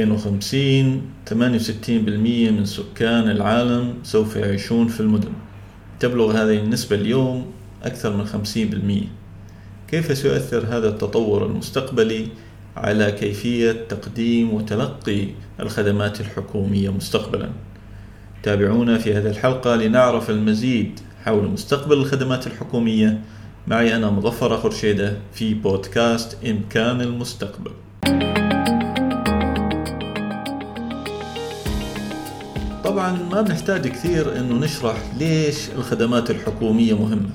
يقول عام 2050 68% من سكان العالم سوف يعيشون في المدن. تبلغ هذه النسبة اليوم أكثر من 50% كيف سيؤثر هذا التطور المستقبلي على كيفية تقديم وتلقي الخدمات الحكومية مستقبلا؟ تابعونا في هذه الحلقة لنعرف المزيد حول مستقبل الخدمات الحكومية. معي أنا مظفر خرشيدة في بودكاست إمكان المستقبل. طبعا ما بنحتاج كثير إنه نشرح ليش الخدمات الحكومية مهمة.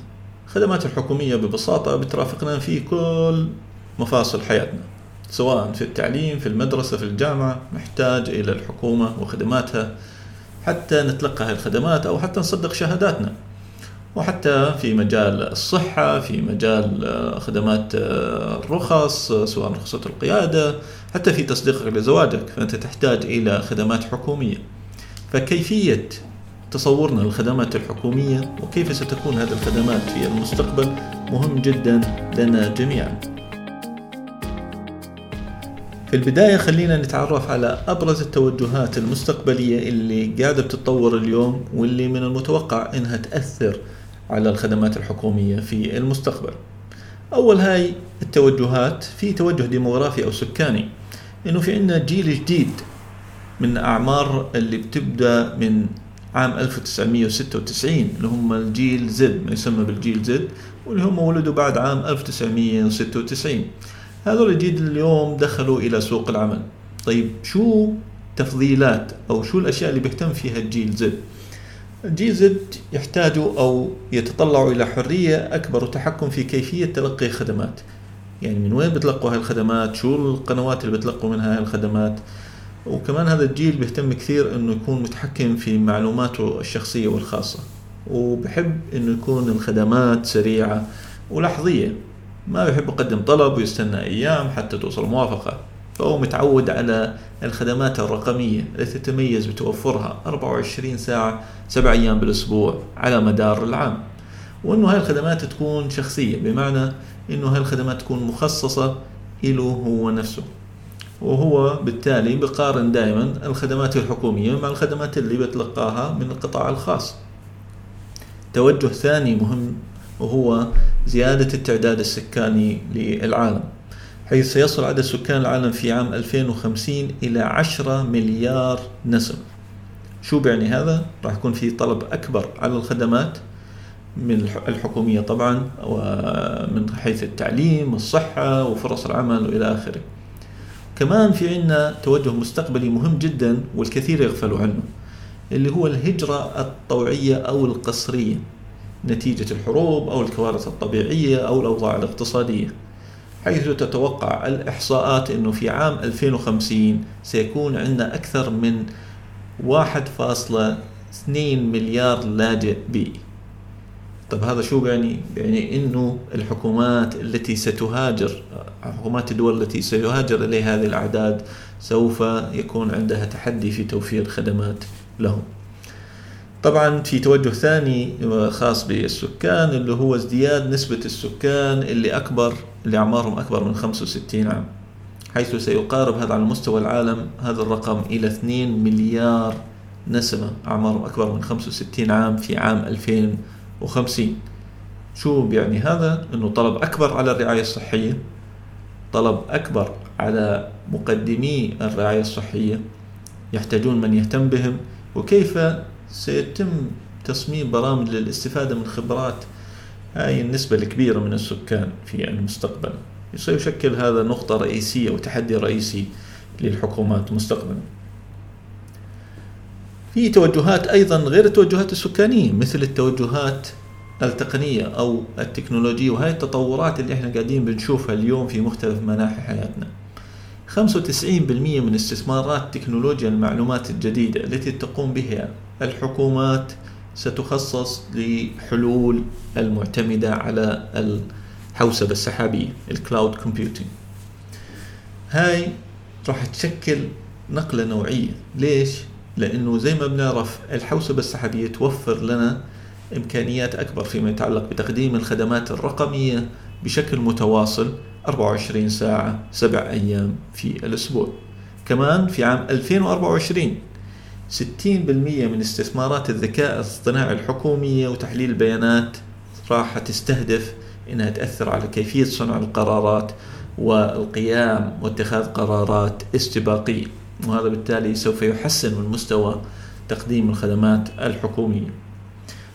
الخدمات الحكومية ببساطة بترافقنا في كل مفاصل حياتنا سواء في التعليم في المدرسة في الجامعة نحتاج إلى الحكومة وخدماتها حتى نتلقى هذه الخدمات أو حتى نصدق شهاداتنا. وحتى في مجال الصحة في مجال خدمات الرخص سواء رخصة القيادة حتى في تصديقك لزواجك. فأنت تحتاج إلى خدمات حكومية. فكيفية تصورنا للخدمات الحكومية وكيف ستكون هذه الخدمات في المستقبل مهم جدا لنا جميعا. في البداية خلينا نتعرف على أبرز التوجهات المستقبلية اللي قاعدة بتتطور اليوم واللي من المتوقع إنها تأثر على الخدمات الحكومية في المستقبل. أول هاي التوجهات في توجه ديموغرافي أو سكاني إنه في عندنا جيل جديد من أعمار اللي بتبدأ من عام 1996 اللي هم الجيل Z ما يسمى بالجيل Z واللي هم ولدوا بعد عام 1996 هذول الجيل اليوم دخلوا إلى سوق العمل. طيب شو تفضيلات أو شو الأشياء اللي بيهتم فيها الجيل Z الجيل Z يحتاجوا أو يتطلعوا إلى حرية أكبر وتحكم في كيفية تلقي الخدمات يعني من وين بتلقوا هاي الخدمات شو القنوات اللي بتلقوا منها هاي الخدمات وكمان هذا الجيل بيهتم كثير إنه يكون متحكم في معلوماته الشخصية والخاصة وبحب إنه يكون الخدمات سريعة ولحظية ما بيحب يقدم طلب ويستنى أيام حتى توصل موافقة فهو متعود على الخدمات الرقمية التي تتميز بتوفرها 24 ساعة سبع أيام بالأسبوع على مدار العام. وأنه هاي الخدمات تكون شخصية بمعنى أنه هاي الخدمات تكون مخصصة له هو نفسه. وهو بالتالي بقارن دائما الخدمات الحكومية مع الخدمات اللي بتلقاها من القطاع الخاص. توجه ثاني مهم وهو زيادة التعداد السكاني للعالم حيث سيصل عدد سكان العالم في عام 2050 إلى 10 مليار نسمة شو بيعني هذا؟ راح يكون في طلب أكبر على الخدمات من الحكومية طبعا ومن حيث التعليم والصحة وفرص العمل وإلى آخره. كمان في عنا توجه مستقبلي مهم جدا والكثير يغفلوا عنه اللي هو الهجرة الطوعية أو القسرية نتيجة الحروب أو الكوارث الطبيعية أو الأوضاع الاقتصادية حيث تتوقع الإحصاءات أنه في عام 2050 سيكون عندنا أكثر من 1.2 مليار لاجئ بيئي طب هذا شو يعني؟ يعني إنه الحكومات التي ستهاجر حكومات الدول التي سيهاجر إليها هذه الأعداد سوف يكون عندها تحدي في توفير خدمات لهم. طبعا في توجه ثاني خاص بالسكان اللي هو ازدياد نسبة السكان اللي أكبر اللي أعمارهم أكبر من 65 عام حيث سيقارب هذا على مستوى العالم هذا الرقم إلى 2 مليار نسمة أعمارهم أكبر من 65 عام في عام 2050 شو بيعني هذا؟ أنه طلب أكبر على الرعاية الصحية طلب أكبر على مقدمي الرعاية الصحية. يحتاجون من يهتم بهم. وكيف سيتم تصميم برامج للاستفادة من خبرات؟ هاي النسبة الكبيرة من السكان في المستقبل. سيشكل هذا نقطة رئيسية وتحدي رئيسي للحكومات مستقبلا. في توجهات أيضا غير التوجهات السكانية مثل التوجهات التقنية أو التكنولوجية وهي التطورات اللي إحنا قاعدين بنشوفها اليوم في مختلف مناحي حياتنا. 95% من استثمارات تكنولوجيا المعلومات الجديدة التي تقوم بها الحكومات ستخصص لحلول المعتمدة على الحوسبة السحابية ال cloud computing هاي راح تشكل نقلة نوعية. ليش؟ لأنه زي ما بنعرف الحوسبة السحابية توفر لنا إمكانيات أكبر فيما يتعلق بتقديم الخدمات الرقمية بشكل متواصل 24 ساعة سبع أيام في الأسبوع. كمان في عام 2024 60% من استثمارات الذكاء الاصطناعي الحكومية وتحليل البيانات راح تستهدف إنها تأثر على كيفية صنع القرارات والقيام واتخاذ قرارات استباقية. وهذا بالتالي سوف يحسن من مستوى تقديم الخدمات الحكومية.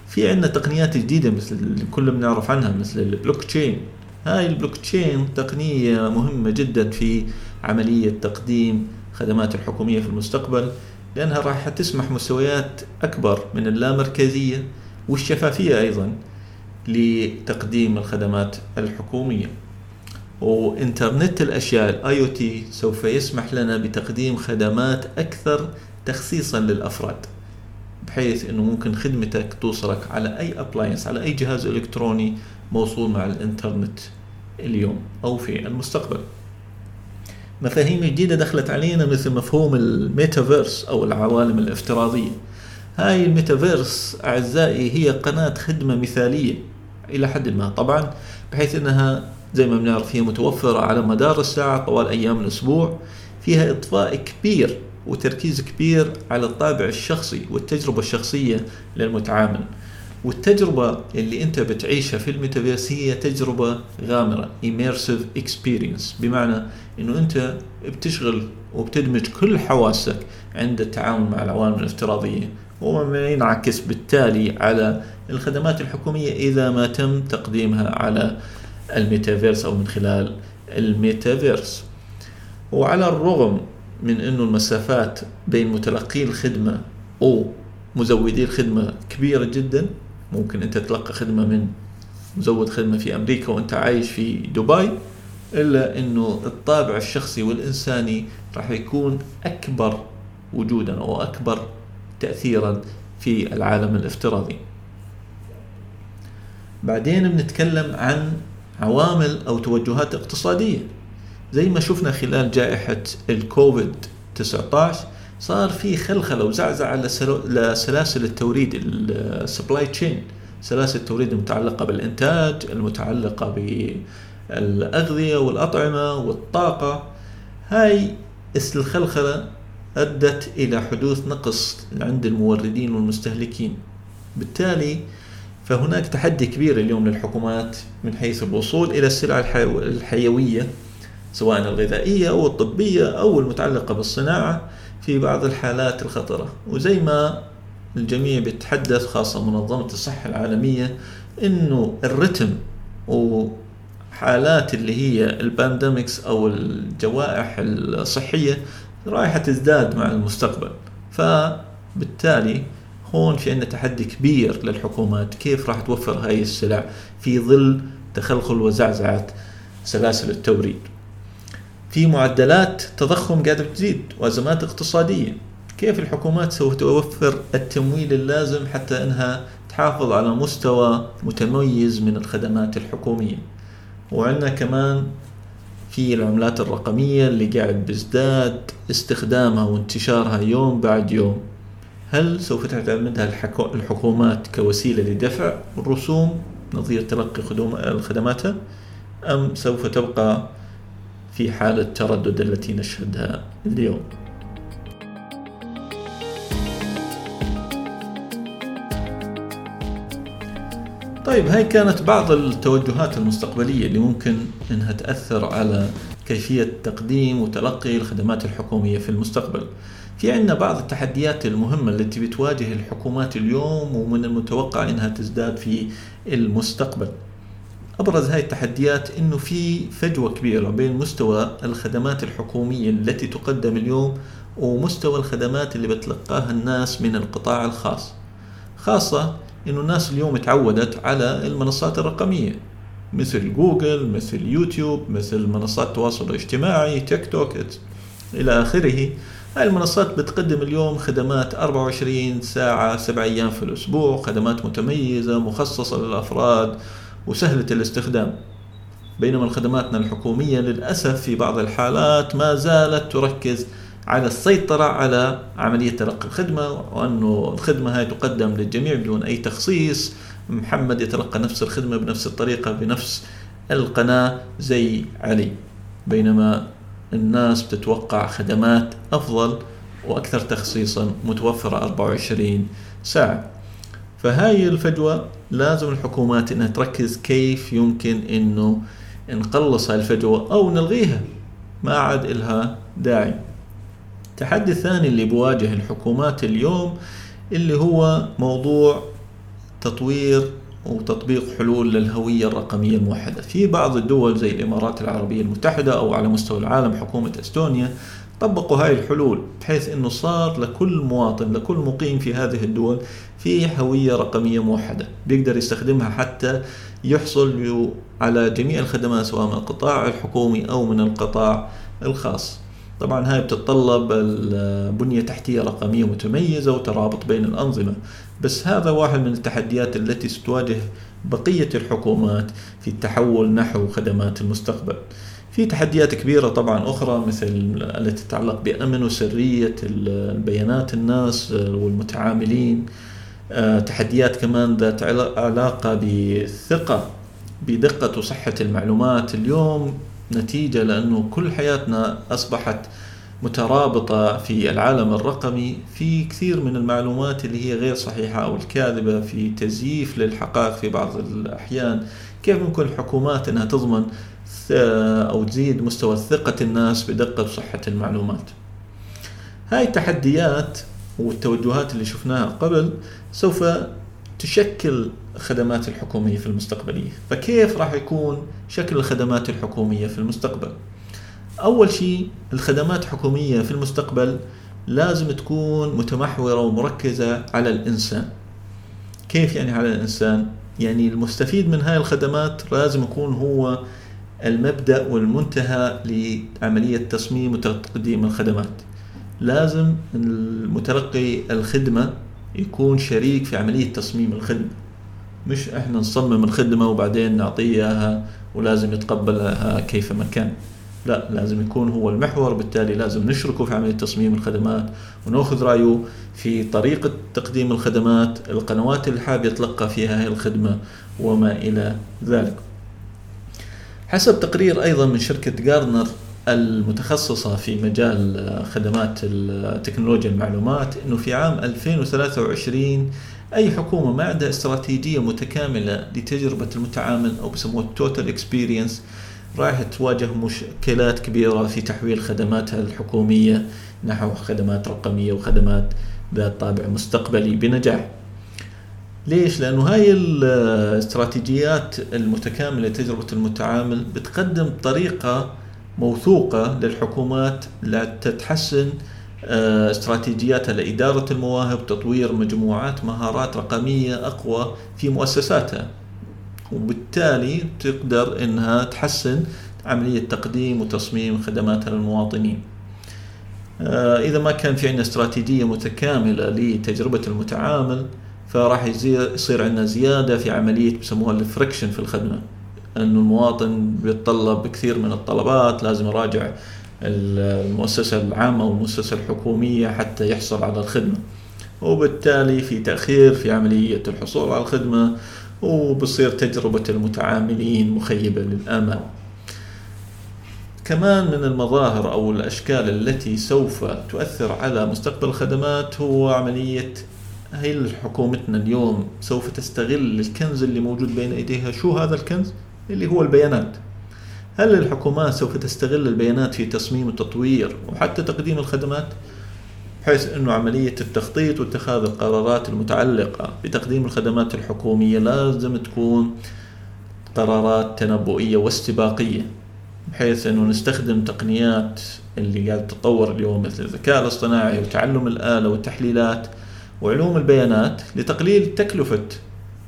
في عندنا تقنيات جديدة مثل اللي كل بنعرف عنها مثل البلوك تشين هاي البلوك تشين تقنية مهمة جدا في عملية تقديم خدمات الحكومية في المستقبل لأنها راح تسمح مستويات أكبر من اللامركزية والشفافية أيضا لتقديم الخدمات الحكومية. وإنترنت الأشياء ال IoT سوف يسمح لنا بتقديم خدمات أكثر تخصيصا للأفراد بحيث أنه ممكن خدمتك توصلك على أي appliance على أي جهاز إلكتروني موصول مع الإنترنت اليوم أو في المستقبل. مفاهيم جديدة دخلت علينا مثل مفهوم الميتافيرس أو العوالم الافتراضية. هاي الميتافيرس أعزائي هي قناة خدمة مثالية إلى حد ما طبعا بحيث أنها زي ما بنعرف هي متوفرة على مدار الساعة طوال أيام الأسبوع فيها إضفاء كبير وتركيز كبير على الطابع الشخصي والتجربة الشخصية للمتعامل. والتجربة اللي أنت بتعيشها في الميتافيرس هي تجربة غامرة immersive experience. بمعنى إنه أنت بتشغل وبتدمج كل حواسك عند التعامل مع العوالم الافتراضية وما ينعكس بالتالي على الخدمات الحكومية إذا ما تم تقديمها على الميتافيرس أو من خلال الميتافيرس. وعلى الرغم من أنه المسافات بين متلقي الخدمة ومزودي الخدمة كبيرة جدا ممكن أنت تلقى خدمة من مزود خدمة في أمريكا وأنت عايش في دبي إلا أنه الطابع الشخصي والإنساني راح يكون أكبر وجودا أو أكبر تأثيرا في العالم الافتراضي. بعدين بنتكلم عن عوامل أو توجهات اقتصادية. زي ما شفنا خلال جائحة الكوفيد 19 صار في خلخلة وزعزعة لسلاسل التوريد ال supply chain سلاسل التوريد المتعلقة بالإنتاج المتعلقة بالأغذية والأطعمة والطاقة. هاي الخلخلة أدت إلى حدوث نقص عند الموردين والمستهلكين. بالتالي فهناك تحدي كبير اليوم للحكومات من حيث الوصول إلى السلع الحيوية سواء الغذائية أو الطبية أو المتعلقة بالصناعة في بعض الحالات الخطرة. وزي ما الجميع بيتحدث خاصة منظمة الصحة العالمية إنه الرتم وحالات اللي هي البانديميكس أو الجوائح الصحية رايحة تزداد مع المستقبل. فبالتالي هون في عندنا تحدي كبير للحكومات كيف راح توفر هاي السلع في ظل تخلخل وزعزعة سلاسل التوريد؟ في معدلات تضخم قاعدة تزيد وأزمات اقتصادية. كيف الحكومات سوف توفر التمويل اللازم حتى أنها تحافظ على مستوى متميز من الخدمات الحكومية؟ وعندنا كمان في العملات الرقمية اللي قاعد بيزداد استخدامها وانتشارها يوم بعد يوم. هل سوف تعتمدها الحكومات كوسيلة لدفع الرسوم نظير تلقي خدماتها أم سوف تبقى في حالة التردد التي نشهدها اليوم؟ طيب هاي كانت بعض التوجهات المستقبلية اللي ممكن إنها تأثر على كيفية تقديم وتلقي الخدمات الحكومية في المستقبل. في عندنا بعض التحديات المهمة التي بتواجه الحكومات اليوم ومن المتوقع انها تزداد في المستقبل. أبرز هاي التحديات إنه في فجوة كبيرة بين مستوى الخدمات الحكومية التي تقدم اليوم ومستوى الخدمات اللي بتلقاها الناس من القطاع الخاص. خاصة إنه الناس اليوم تعودت على المنصات الرقمية مثل جوجل مثل يوتيوب مثل منصات التواصل الاجتماعي تيك توك إلى آخره. هاي المنصات بتقدم اليوم خدمات 24 ساعة 7 أيام في الأسبوع خدمات متميزة مخصصة للأفراد وسهلة الاستخدام. بينما خدماتنا الحكومية للأسف في بعض الحالات ما زالت تركز على السيطرة على عملية تلقي الخدمة وأنه الخدمة هاي تقدم للجميع بدون أي تخصيص. محمد يتلقى نفس الخدمة بنفس الطريقة بنفس القناة زي علي. بينما الناس بتتوقع خدمات أفضل وأكثر تخصيصا متوفرة 24 ساعة. فهاي الفجوة لازم الحكومات إنها تركز كيف يمكن إنه نقلص هاي الفجوة أو نلغيها. ما عاد إلها داعي. التحدي الثاني اللي بواجه الحكومات اليوم اللي هو موضوع تطوير وتطبيق حلول للهوية الرقمية الموحدة. في بعض الدول زي الإمارات العربية المتحدة أو على مستوى العالم حكومة أستونيا طبقوا هاي الحلول بحيث أنه صار لكل مواطن لكل مقيم في هذه الدول في هوية رقمية موحدة بيقدر يستخدمها حتى يحصل على جميع الخدمات سواء من القطاع الحكومي أو من القطاع الخاص. طبعا هاي بتتطلب بنية تحتية رقمية متميزة وترابط بين الأنظمة. بس هذا واحد من التحديات التي ستواجه بقية الحكومات في التحول نحو خدمات المستقبل. في تحديات كبيرة طبعا أخرى مثل التي تتعلق بأمن وسرية البيانات الناس والمتعاملين. آه، تحديات كمان ذات علاقة بالثقة بدقة وصحة المعلومات. اليوم نتيجة لأنه كل حياتنا أصبحت مترابطة في العالم الرقمي في كثير من المعلومات اللي هي غير صحيحة أو الكاذبة في تزييف للحقائق في بعض الأحيان. كيف ممكن الحكومات أنها تضمن أو تزيد مستوى ثقة الناس بدقة وصحة المعلومات؟ هاي التحديات والتوجهات اللي شفناها قبل سوف تشكل الخدمات الحكومية في المستقبلية. فكيف راح يكون شكل الخدمات الحكومية في المستقبل؟ أول شيء الخدمات الحكومية في المستقبل لازم تكون متمحورة ومركزة على الإنسان. كيف يعني على الإنسان؟ يعني المستفيد من هاي الخدمات لازم يكون هو المبدأ والمنتهى لعملية تصميم وتقديم الخدمات. لازم المتلقي الخدمة يكون شريك في عملية تصميم الخدمة. مش إحنا نصمم الخدمة وبعدين نعطيه إياها ولازم يتقبلها كيفما كان. لا لازم يكون هو المحور بالتالي لازم نشركه في عملية تصميم الخدمات ونأخذ رأيه في طريقة تقديم الخدمات القنوات اللي حاب يتلقى فيها هذه الخدمة وما إلى ذلك. حسب تقرير أيضا من شركة جارنر المتخصصة في مجال خدمات تكنولوجيا المعلومات إنه في عام 2023 أي حكومة ما عندها استراتيجية متكاملة لتجربة المتعامل أو بسموه ال total experience راح تواجه مشكلات كبيرة في تحويل خدماتها الحكومية نحو خدمات رقمية وخدمات ذات طابع مستقبلي بنجاح ليش؟ لأنه هاي الاستراتيجيات المتكاملة لتجربة المتعامل بتقدم طريقة موثوقة للحكومات لتتحسن استراتيجياتها لإدارة المواهب تطوير مجموعات مهارات رقمية أقوى في مؤسساتها. وبالتالي تقدر إنها تحسن عملية تقديم وتصميم خدماتها للمواطنين. آه، إذا ما كان في عندنا استراتيجية متكاملة لتجربة المتعامل فراح يصير عندنا زيادة في عملية بسموها الفريكشن في الخدمة. أنه المواطن بيتطلب كثير من الطلبات لازم يراجع المؤسسة العامة والمؤسسة الحكومية حتى يحصل على الخدمة. وبالتالي في تأخير في عملية الحصول على الخدمة وبصير تجربة المتعاملين مخيبة للآمال. كمان من المظاهر أو الأشكال التي سوف تؤثر على مستقبل الخدمات هو عملية هل حكومتنا اليوم سوف تستغل الكنز اللي موجود بين أيديها. شو هذا الكنز؟ اللي هو البيانات. هل الحكومات سوف تستغل البيانات في تصميم وتطوير وحتى تقديم الخدمات؟ بحيث إنه عملية التخطيط واتخاذ القرارات المتعلقة بتقديم الخدمات الحكومية لازم تكون قرارات تنبؤية واستباقية بحيث إنه نستخدم تقنيات اللي قاعد تتطور اليوم مثل الذكاء الاصطناعي وتعلم الآلة والتحليلات وعلوم البيانات لتقليل تكلفة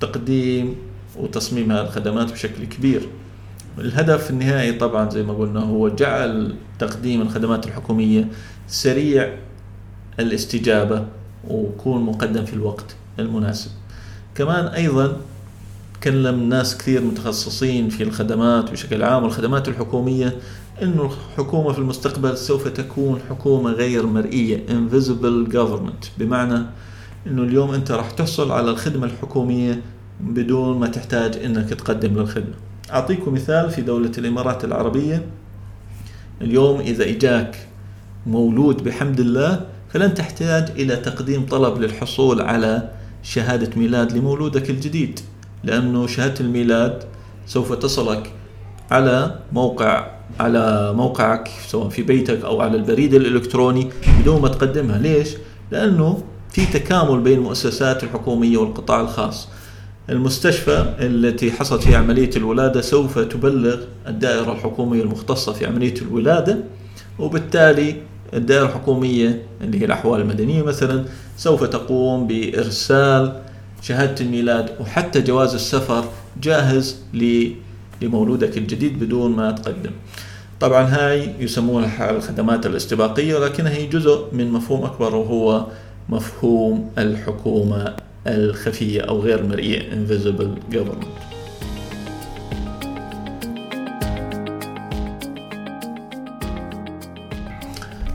تقديم وتصميم هذه الخدمات بشكل كبير الهدف النهائي طبعا زي ما قلنا هو جعل تقديم الخدمات الحكومية سريع الاستجابة ويكون مقدم في الوقت المناسب. كمان أيضا تكلم ناس كثير متخصصين في الخدمات بشكل عام والخدمات الحكومية إنه الحكومة في المستقبل سوف تكون حكومة غير مرئية invisible government. بمعنى إنه اليوم أنت راح تحصل على الخدمة الحكومية بدون ما تحتاج إنك تقدم للخدمة. أعطيكم مثال في دولة الإمارات العربية. اليوم إذا إجاك مولود بحمد الله فلن تحتاج إلى تقديم طلب للحصول على شهادة ميلاد لمولودك الجديد لأنه شهادة الميلاد سوف تصلك على موقع على موقعك سواء في بيتك أو على البريد الإلكتروني بدون ما تقدمها. ليش؟ لأنه في تكامل بين المؤسسات الحكومية والقطاع الخاص. المستشفى التي حصلت فيها عملية الولادة سوف تبلغ الدائرة الحكومية المختصة في عملية الولادة وبالتالي الدائرة الحكومية اللي هي الأحوال المدنية مثلا سوف تقوم بإرسال شهادة الميلاد وحتى جواز السفر جاهز لمولودك الجديد بدون ما تقدم. طبعا هاي يسمونها الخدمات الاستباقية ولكنها هي جزء من مفهوم أكبر وهو مفهوم الحكومة. الخفية أو غير المرئية invisible government.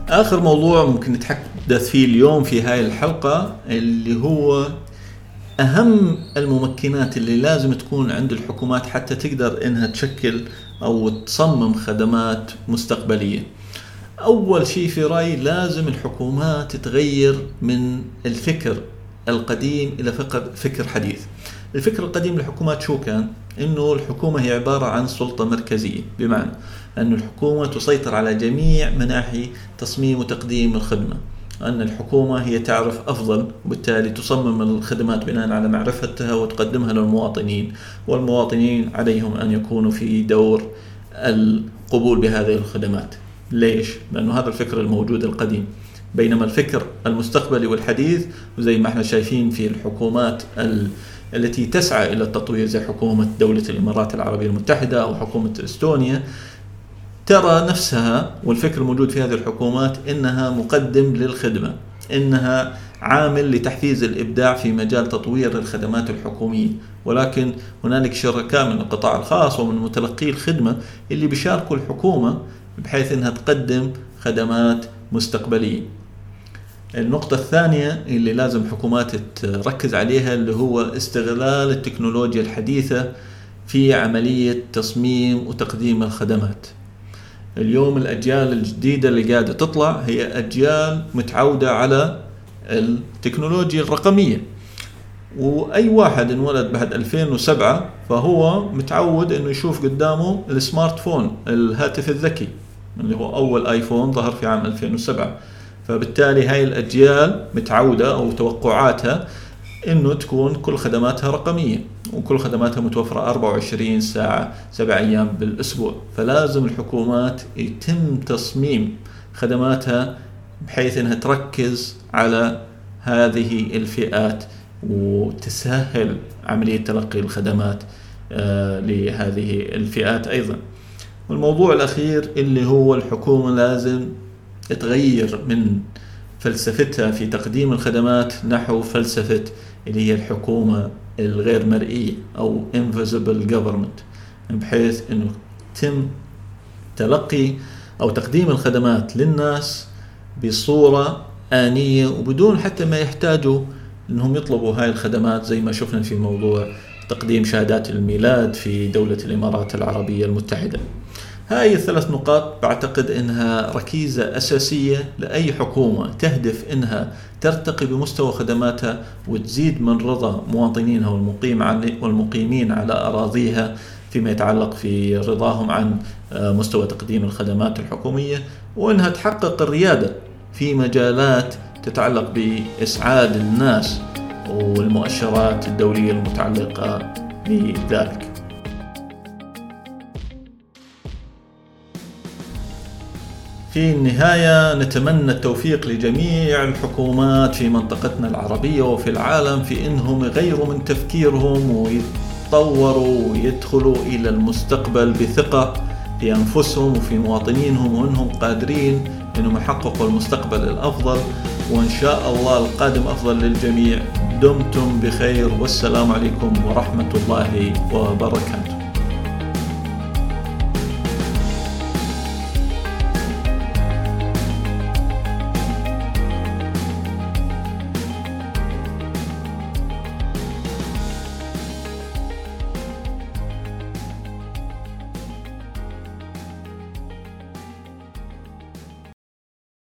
آخر موضوع ممكن نتحدث فيه اليوم في هاي الحلقة اللي هو أهم الممكنات اللي لازم تكون عند الحكومات حتى تقدر إنها تشكل أو تصمم خدمات مستقبلية. أول شيء في رأيي لازم الحكومات تتغير من الفكر القديم إلى فكر, فكر حديث. الفكر القديم للحكومات شو كان؟ إنه الحكومة هي عبارة عن سلطة مركزية. بمعنى أن الحكومة تسيطر على جميع مناحي تصميم وتقديم الخدمة. أن الحكومة هي تعرف أفضل وبالتالي تصمم الخدمات بناء على معرفتها وتقدمها للمواطنين والمواطنين عليهم أن يكونوا في دور القبول بهذه الخدمات. ليش؟ لأنه هذا الفكر الموجود القديم. بينما الفكر المستقبلي والحديث وزي ما إحنا شايفين في الحكومات التي تسعى إلى التطوير زي حكومة دولة الإمارات العربية المتحدة أو حكومة إستونيا ترى نفسها والفكر الموجود في هذه الحكومات إنها مقدم للخدمة إنها عامل لتحفيز الإبداع في مجال تطوير الخدمات الحكومية. ولكن هنالك شركاء من القطاع الخاص ومن متلقي الخدمة اللي بيشاركوا الحكومة بحيث إنها تقدم خدمات مستقبلية. النقطة الثانية اللي لازم حكومات تركز عليها اللي هو استغلال التكنولوجيا الحديثة في عملية تصميم وتقديم الخدمات. اليوم الأجيال الجديدة اللي قاعدة تطلع هي أجيال متعودة على التكنولوجيا الرقمية. وأي واحد انولد بعد 2007 فهو متعود إنه يشوف قدامه السمارت فون الهاتف الذكي اللي هو أول آيفون ظهر في عام 2007 فبالتالي هاي الأجيال متعودة أو توقعاتها إنه تكون كل خدماتها رقمية وكل خدماتها متوفرة 24 ساعة سبع أيام بالأسبوع. فلازم الحكومات يتم تصميم خدماتها بحيث إنها تركز على هذه الفئات وتسهل عملية تلقي الخدمات آه، لهذه الفئات أيضا. والموضوع الأخير اللي هو الحكومة لازم تغير من فلسفتها في تقديم الخدمات نحو فلسفة اللي هي الحكومة الغير مرئية أو invisible government بحيث أنه تم تلقي أو تقديم الخدمات للناس بصورة آنية وبدون حتى ما يحتاجوا أنهم يطلبوا هاي الخدمات زي ما شفنا في موضوع تقديم شهادات الميلاد في دولة الإمارات العربية المتحدة. هاي الثلاث نقاط بعتقد إنها ركيزة أساسية لأي حكومة تهدف إنها ترتقي بمستوى خدماتها وتزيد من رضا مواطنينها والمقيم والمقيمين على أراضيها فيما يتعلق في رضاهم عن آه، مستوى تقديم الخدمات الحكومية وإنها تحقق الريادة في مجالات تتعلق بإسعاد الناس والمؤشرات الدولية المتعلقة بذلك. في النهاية نتمنى التوفيق لجميع الحكومات في منطقتنا العربية وفي العالم في إنهم يغيروا من تفكيرهم ويتطوروا ويدخلوا إلى المستقبل بثقة في أنفسهم وفي مواطنينهم وإنهم قادرين إنهم يحققوا المستقبل الأفضل. وإن شاء الله القادم أفضل للجميع. دمتم بخير. والسلام عليكم ورحمة الله وبركاته.